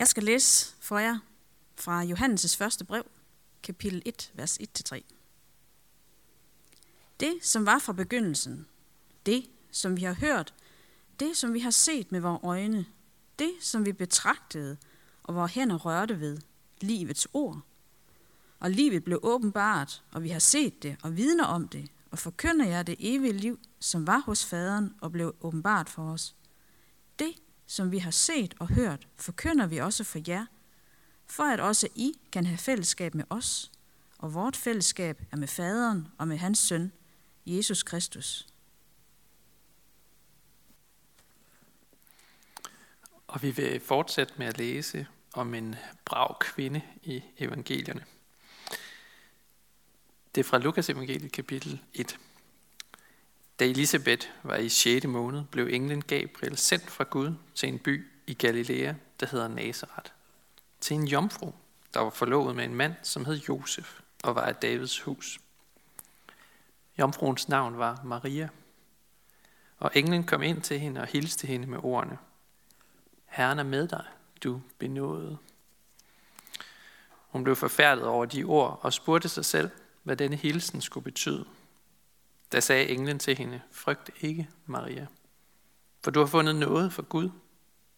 Jeg skal læse for jer fra Johannes' første brev, kapitel 1, vers 1-3. Det, som var fra begyndelsen, det, som vi har hørt, det, som vi har set med vores øjne, det, som vi betragtede og vores hænder rørte ved, livets ord. Og livet blev åbenbart, og vi har set det og vidner om det, og forkynder jer det evige liv, som var hos faderen og blev åbenbart for os. Som vi har set og hørt, forkynder vi også for jer, for at også I kan have fællesskab med os, og vort fællesskab er med faderen og med hans søn, Jesus Kristus. Og vi vil fortsætte med at læse om en brav kvinde i evangelierne. Det er fra Lukas evangeliet kapitel 1. Da Elisabeth var i 6. måned, blev englen Gabriel sendt fra Gud til en by i Galilea, der hedder Nazareth. Til en jomfru, der var forlovet med en mand, som hed Josef og var af Davids hus. Jomfruens navn var Maria. Og englen kom ind til hende og hilste hende med ordene. Herren er med dig, du benåede. Hun blev forfærdet over de ord og spurgte sig selv, hvad denne hilsen skulle betyde. Da sagde englen til hende, frygt ikke, Maria, for du har fundet noget for Gud.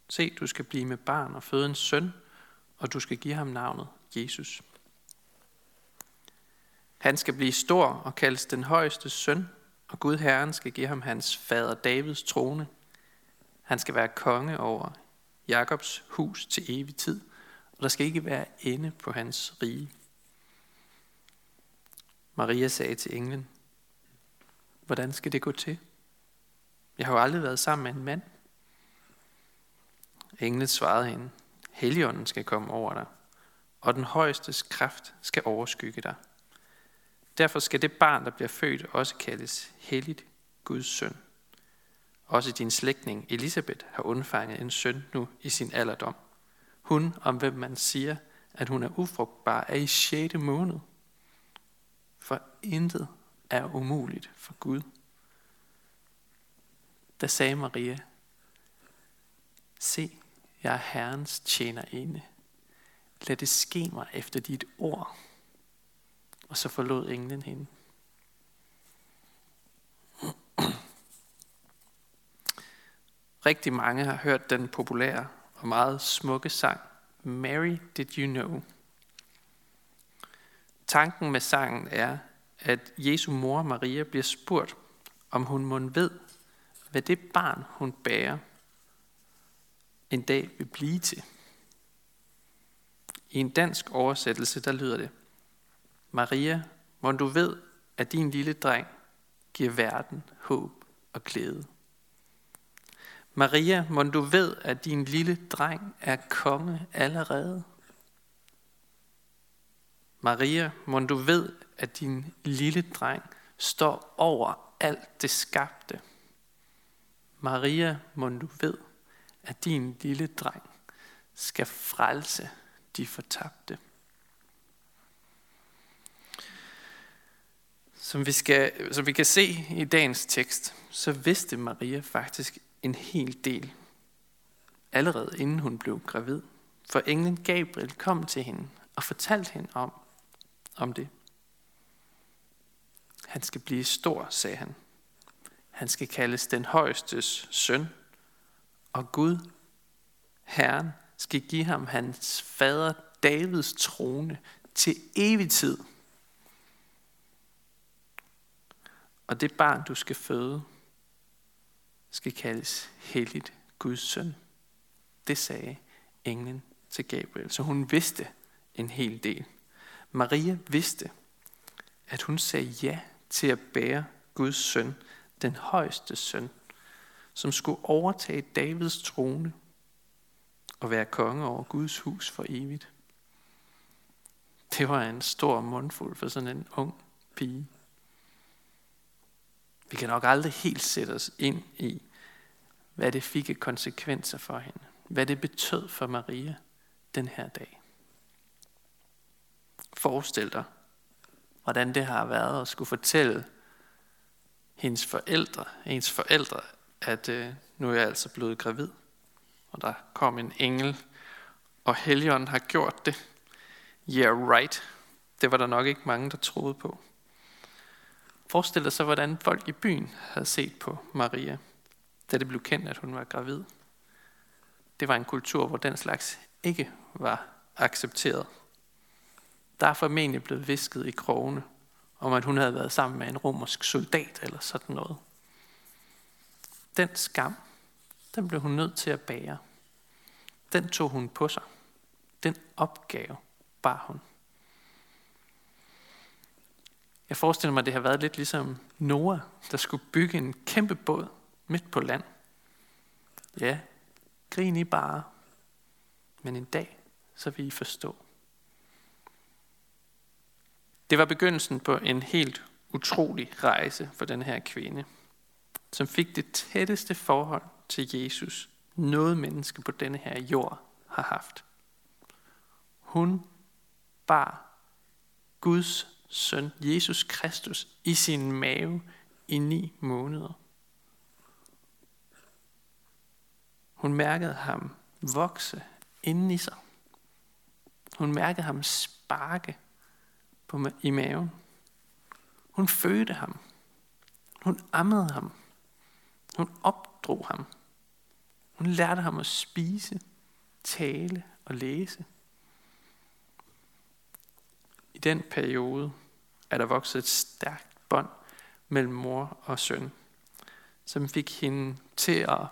Se, du skal blive med barn og føde en søn, og du skal give ham navnet Jesus. Han skal blive stor og kaldes den højeste søn, og Gud Herren skal give ham hans fader Davids trone. Han skal være konge over Jakobs hus til evig tid, og der skal ikke være ende på hans rige. Maria sagde til englen, hvordan skal det gå til? Jeg har jo aldrig været sammen med en mand. Englen svarede hende, Helligånden skal komme over dig, og den højestes kraft skal overskygge dig. Derfor skal det barn, der bliver født, også kaldes helligt Guds søn. Også din slægtning Elisabeth har undfanget en søn nu i sin alderdom. Hun, om hvem man siger, at hun er ufrugtbar, er i 6. måned. For intet er umuligt for Gud. Da sagde Maria, Se, jeg er Herrens tjenerinde. Lad det ske mig efter dit ord. Og så forlod englen hende. Rigtig mange har hørt den populære og meget smukke sang Mary Did You Know? Tanken med sangen er, at Jesu mor Maria bliver spurgt, om hun må ved, hvad det barn, hun bærer, en dag vil blive til. I en dansk oversættelse, der lyder det, Maria, må du ved, at din lille dreng giver verden håb og glæde. Maria, må du ved, at din lille dreng er konge allerede. Maria, må du ved, at din lille dreng står over alt det skabte. Maria, må du ved, at din lille dreng skal frelse de fortabte. Som vi, skal, som vi kan se i dagens tekst, så vidste Maria faktisk en hel del, allerede inden hun blev gravid. For englen Gabriel kom til hende og fortalte hende om, om det. Han skal blive stor, sagde han. Han skal kaldes den højestes søn, og Gud, Herren, skal give ham hans fader Davids trone til evig tid. Og det barn, du skal føde, skal kaldes helligt Guds søn. Det sagde englen til Gabriel. Så hun vidste en hel del. Maria vidste, at hun sagde ja til at bære Guds søn, den højeste søn, som skulle overtage Davids trone og være konge over Guds hus for evigt. Det var en stor mundfuld for sådan en ung pige. Vi kan nok aldrig helt sætte os ind i, hvad det fik af konsekvenser for hende. Hvad det betød for Maria den her dag. Forestil dig, hvordan det har været at skulle fortælle hendes forældre, ens forældre, at øh, nu er jeg altså blevet gravid. Og der kom en engel og Helligånden har gjort det. Yeah, right. Det var der nok ikke mange, der troede på. Forestil dig så, hvordan folk i byen havde set på Maria, da det blev kendt, at hun var gravid. Det var en kultur, hvor den slags ikke var accepteret. Der er formentlig blevet visket i krogene, om at hun havde været sammen med en romersk soldat eller sådan noget. Den skam, den blev hun nødt til at bære. Den tog hun på sig. Den opgave bar hun. Jeg forestiller mig, at det har været lidt ligesom Noah, der skulle bygge en kæmpe båd midt på land. Ja, grin I bare. Men en dag, så vil I forstå. Det var begyndelsen på en helt utrolig rejse for den her kvinde, som fik det tætteste forhold til Jesus, noget menneske på denne her jord har haft. Hun bar Guds søn, Jesus Kristus, i sin mave i ni måneder. Hun mærkede ham vokse inden i sig. Hun mærkede ham sparke på, i maven. Hun fødte ham. Hun ammede ham. Hun opdrog ham. Hun lærte ham at spise, tale og læse. I den periode er der vokset et stærkt bånd mellem mor og søn, som fik hende til at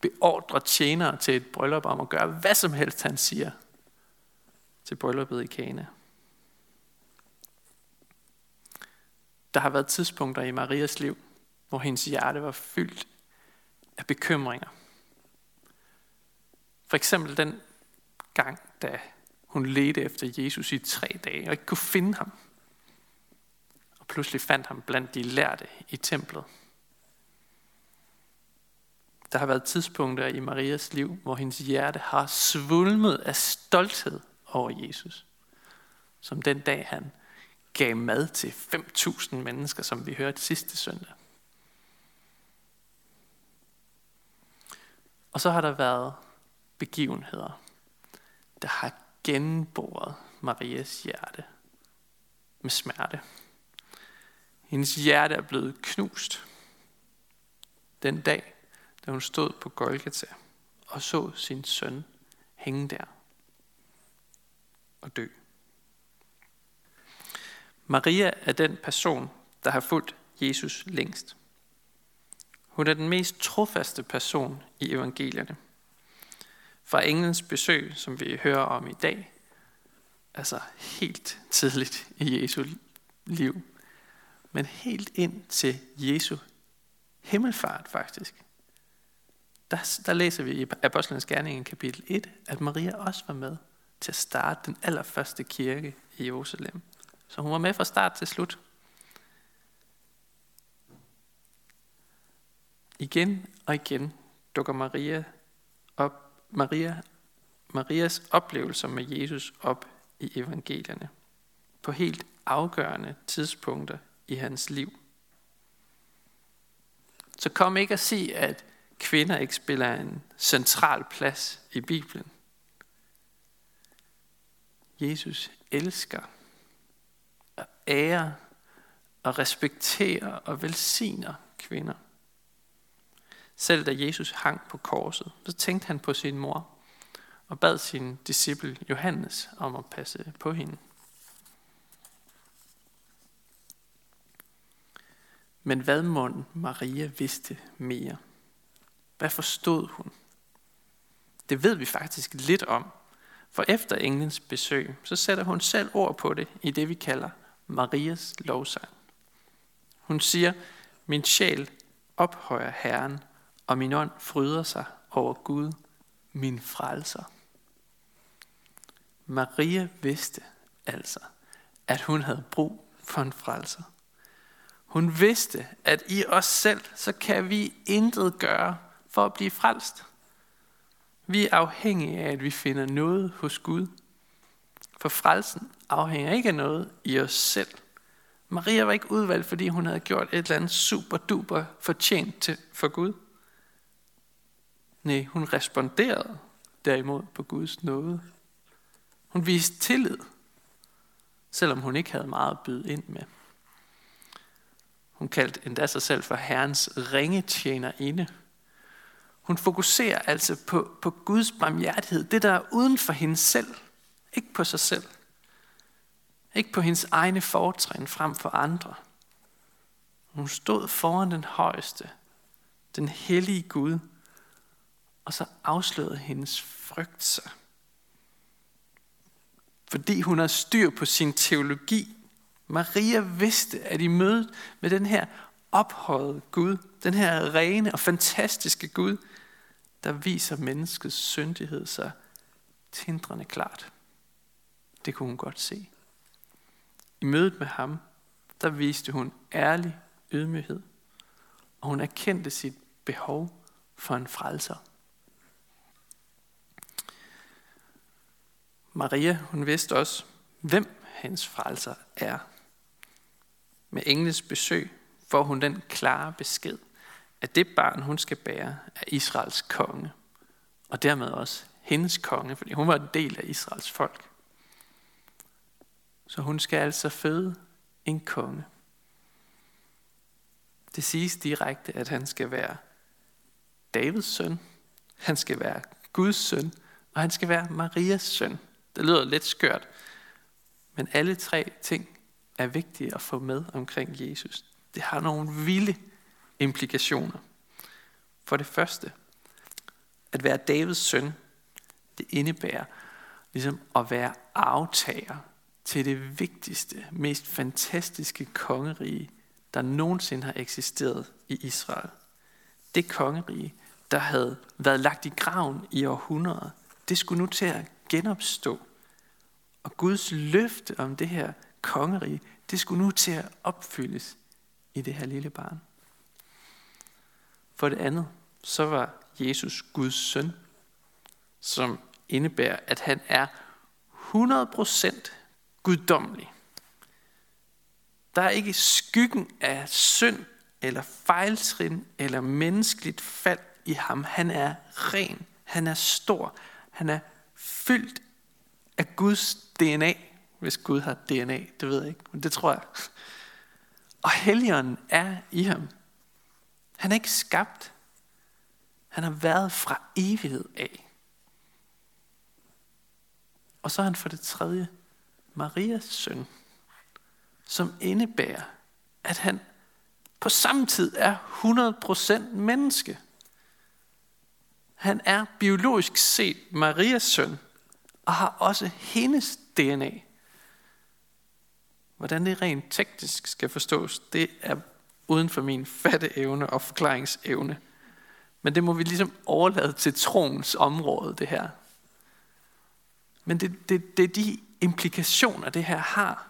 beordre tjenere til et bryllup om at gøre hvad som helst, han siger til brylluppet i Kana. Der har været tidspunkter i Marias liv, hvor hendes hjerte var fyldt af bekymringer. For eksempel den gang, da hun ledte efter Jesus i tre dage og ikke kunne finde ham. Og pludselig fandt ham blandt de lærte i templet. Der har været tidspunkter i Marias liv, hvor hendes hjerte har svulmet af stolthed over Jesus. Som den dag, han gav mad til 5.000 mennesker, som vi hørte sidste søndag. Og så har der været begivenheder, der har genboret Marias hjerte med smerte. Hendes hjerte er blevet knust den dag, da hun stod på Golgata og så sin søn hænge der og dø. Maria er den person, der har fulgt Jesus længst. Hun er den mest trofaste person i evangelierne. Fra englens besøg, som vi hører om i dag, altså helt tidligt i Jesu liv, men helt ind til Jesu himmelfart faktisk. Der, der læser vi i Apostlenes Gerning kapitel 1, at Maria også var med til at starte den allerførste kirke i Jerusalem. Så hun var med fra start til slut. Igen og igen dukker Maria op, Maria, Marias oplevelser med Jesus op i evangelierne på helt afgørende tidspunkter i hans liv. Så kom ikke at sige, at kvinder ikke spiller en central plads i Bibelen. Jesus elsker og ærer og respekterer og velsigner kvinder. Selv da Jesus hang på korset, så tænkte han på sin mor og bad sin disciple Johannes om at passe på hende. Men hvad må Maria vidste mere? Hvad forstod hun? Det ved vi faktisk lidt om, for efter englens besøg, så sætter hun selv ord på det i det, vi kalder Marias lovsang. Hun siger, min sjæl ophøjer Herren, og min ånd fryder sig over Gud, min frelser. Maria vidste altså, at hun havde brug for en frelser. Hun vidste, at i os selv, så kan vi intet gøre for at blive frelst. Vi er afhængige af, at vi finder noget hos Gud. For frelsen afhænger ikke af noget i os selv. Maria var ikke udvalgt, fordi hun havde gjort et eller andet super duper fortjent til, for Gud. Nej, hun responderede derimod på Guds nåde Hun viste tillid, selvom hun ikke havde meget at byde ind med. Hun kaldte endda sig selv for Herrens ringetjenerinde. Hun fokuserer altså på, på Guds barmhjertighed, det der er uden for hende selv, ikke på sig selv. Ikke på hendes egne fortrin frem for andre. Hun stod foran den højeste, den hellige Gud, og så afslørede hendes frygt sig. Fordi hun har styr på sin teologi. Maria vidste, at i mødet med den her ophøjede Gud, den her rene og fantastiske Gud, der viser menneskets syndighed sig tindrende klart. Det kunne hun godt se. I mødet med ham, der viste hun ærlig ydmyghed, og hun erkendte sit behov for en frelser. Maria, hun vidste også, hvem hans frelser er. Med engles besøg får hun den klare besked, at det barn, hun skal bære, er Israels konge, og dermed også hendes konge, fordi hun var en del af Israels folk. Så hun skal altså føde en konge. Det siges direkte, at han skal være Davids søn, han skal være Guds søn, og han skal være Marias søn. Det lyder lidt skørt, men alle tre ting er vigtige at få med omkring Jesus. Det har nogle vilde implikationer. For det første, at være Davids søn, det indebærer ligesom at være aftager til det vigtigste, mest fantastiske kongerige, der nogensinde har eksisteret i Israel. Det kongerige, der havde været lagt i graven i århundreder, det skulle nu til at genopstå. Og Guds løfte om det her kongerige, det skulle nu til at opfyldes i det her lille barn. For det andet, så var Jesus Guds søn, som indebærer, at han er 100% guddommelig. Der er ikke skyggen af synd eller fejltrin eller menneskeligt fald i ham. Han er ren, han er stor, han er fyldt af Guds DNA. Hvis Gud har DNA, det ved jeg ikke, men det tror jeg. Og helligånden er i ham. Han er ikke skabt. Han har været fra evighed af. Og så er han for det tredje Marias søn, som indebærer, at han på samme tid er 100% menneske. Han er biologisk set Marias søn, og har også hendes DNA. Hvordan det rent teknisk skal forstås, det er uden for min fatteevne og forklaringsevne. Men det må vi ligesom overlade til troens område, det her. Men det, det, det er de implikationer, det her har.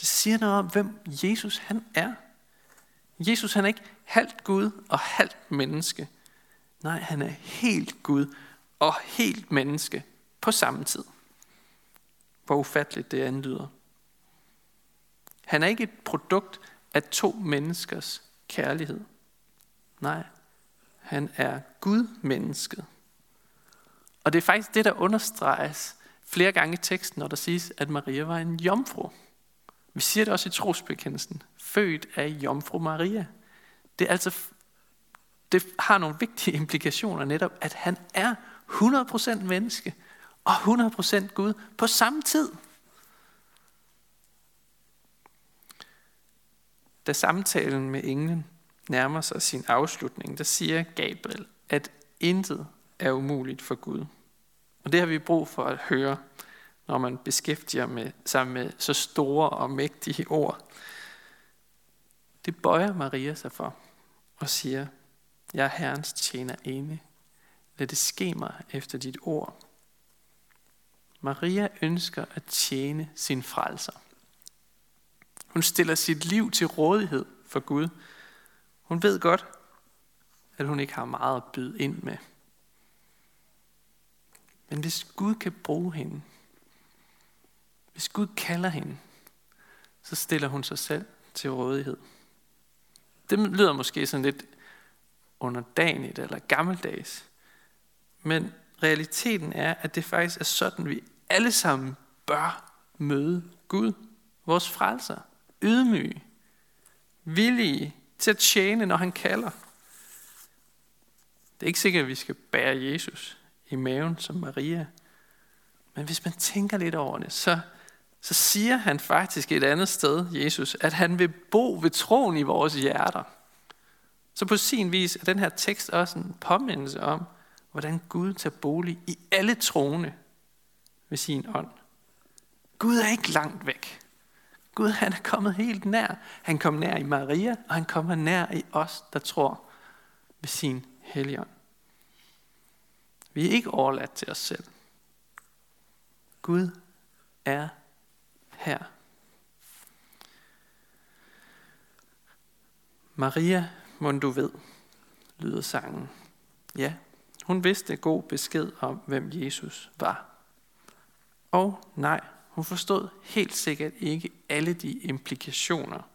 Det siger noget om, hvem Jesus han er. Jesus han er ikke halvt Gud og halvt menneske. Nej, han er helt Gud og helt menneske på samme tid. Hvor ufatteligt det anlyder. Han er ikke et produkt af to menneskers kærlighed. Nej, han er Gud mennesket. Og det er faktisk det, der understreges flere gange i teksten, når der siges, at Maria var en jomfru. Vi siger det også i trosbekendelsen. Født af jomfru Maria. Det, er altså, det har nogle vigtige implikationer netop, at han er 100% menneske og 100% Gud på samme tid. Da samtalen med englen nærmer sig sin afslutning, der siger Gabriel, at intet er umuligt for Gud. Og det har vi brug for at høre, når man beskæftiger med, sig med så store og mægtige ord. Det bøjer Maria sig for og siger, jeg er Herrens tjener ene. Lad det ske mig efter dit ord. Maria ønsker at tjene sin frelser. Hun stiller sit liv til rådighed for Gud. Hun ved godt, at hun ikke har meget at byde ind med. Men hvis Gud kan bruge hende, hvis Gud kalder hende, så stiller hun sig selv til rådighed. Det lyder måske sådan lidt underdanigt eller gammeldags. Men realiteten er, at det faktisk er sådan, vi alle sammen bør møde Gud, vores frelser, ydmyge, villige til at tjene, når han kalder. Det er ikke sikkert, at vi skal bære Jesus i maven som Maria. Men hvis man tænker lidt over det, så, så siger han faktisk et andet sted, Jesus, at han vil bo ved troen i vores hjerter. Så på sin vis er den her tekst også en påmindelse om, hvordan Gud tager bolig i alle troende ved sin ånd. Gud er ikke langt væk. Gud han er kommet helt nær. Han kom nær i Maria, og han kommer nær i os, der tror ved sin helligånd. Vi er ikke overladt til os selv. Gud er her. Maria, må du ved, lyder sangen. Ja, hun vidste god besked om, hvem Jesus var. Og nej, hun forstod helt sikkert ikke alle de implikationer,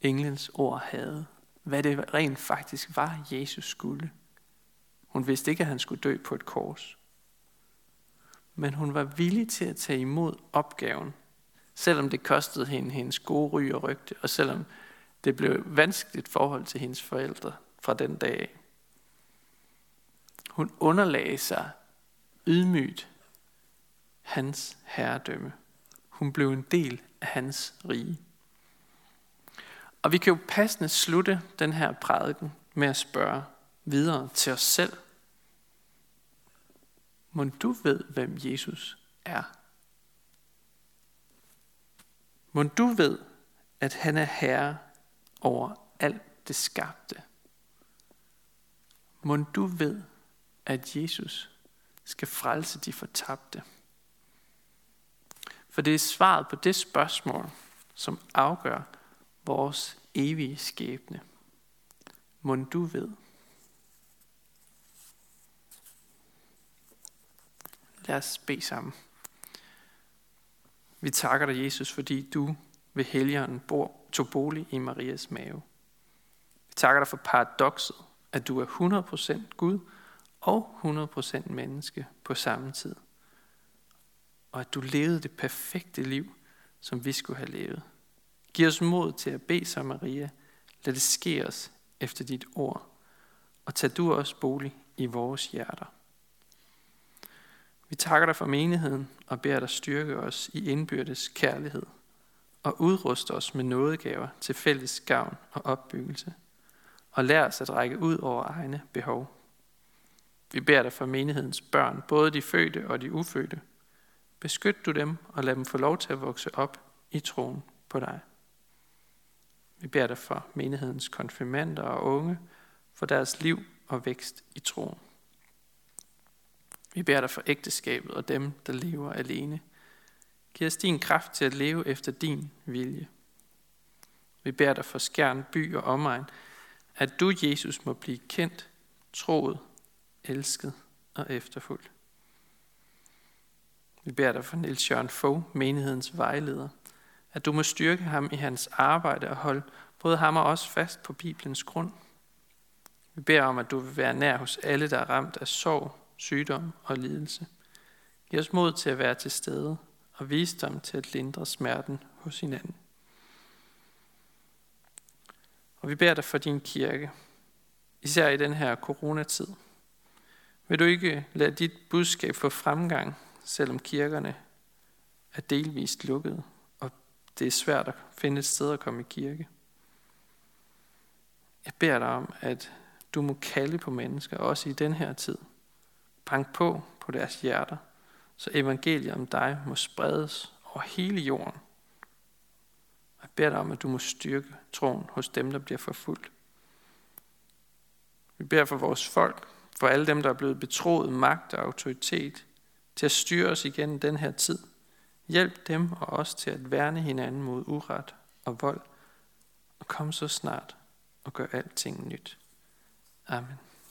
englens ord havde. Hvad det rent faktisk var, Jesus skulle. Hun vidste ikke, at han skulle dø på et kors. Men hun var villig til at tage imod opgaven, selvom det kostede hende hendes gode ry og rygte, og selvom det blev vanskeligt forhold til hendes forældre fra den dag. Hun underlagde sig ydmygt hans herredømme. Hun blev en del af hans rige. Og vi kan jo passende slutte den her prædiken med at spørge videre til os selv. Må du ved, hvem Jesus er? Må du ved, at han er herre over alt det skabte? Må du ved, at Jesus skal frelse de fortabte? For det er svaret på det spørgsmål, som afgør vores evige skæbne. Må du ved. Lad os bede sammen. Vi takker dig, Jesus, fordi du ved helgeren bor, tog bolig i Marias mave. Vi takker dig for paradokset, at du er 100% Gud og 100% menneske på samme tid og at du levede det perfekte liv, som vi skulle have levet. Giv os mod til at bede som Maria. Lad det ske os efter dit ord. Og tag du også bolig i vores hjerter. Vi takker dig for menigheden og beder dig styrke os i indbyrdes kærlighed og udruste os med nådegaver til fælles gavn og opbyggelse og lær os at række ud over egne behov. Vi beder dig for menighedens børn, både de fødte og de ufødte, Beskyt du dem og lad dem få lov til at vokse op i troen på dig. Vi beder dig for menighedens konfirmander og unge, for deres liv og vækst i troen. Vi beder dig for ægteskabet og dem, der lever alene. Giv os din kraft til at leve efter din vilje. Vi beder dig for skærn, by og omegn, at du, Jesus, må blive kendt, troet, elsket og efterfulgt. Vi beder dig for Niels Jørgen Fogh, menighedens vejleder, at du må styrke ham i hans arbejde og holde både ham og os fast på Bibelens grund. Vi beder om, at du vil være nær hos alle, der er ramt af sorg, sygdom og lidelse. Giv os mod til at være til stede og visdom til at lindre smerten hos hinanden. Og vi beder dig for din kirke, især i den her coronatid. Vil du ikke lade dit budskab få fremgang selvom kirkerne er delvist lukkede, og det er svært at finde et sted at komme i kirke. Jeg beder dig om, at du må kalde på mennesker, også i den her tid. Bank på på deres hjerter, så evangeliet om dig må spredes over hele jorden. Jeg beder dig om, at du må styrke troen hos dem, der bliver forfulgt. Vi beder for vores folk, for alle dem, der er blevet betroet magt og autoritet, til at styre os igen den her tid. Hjælp dem og os til at værne hinanden mod uret og vold, og kom så snart og gør alting nyt. Amen.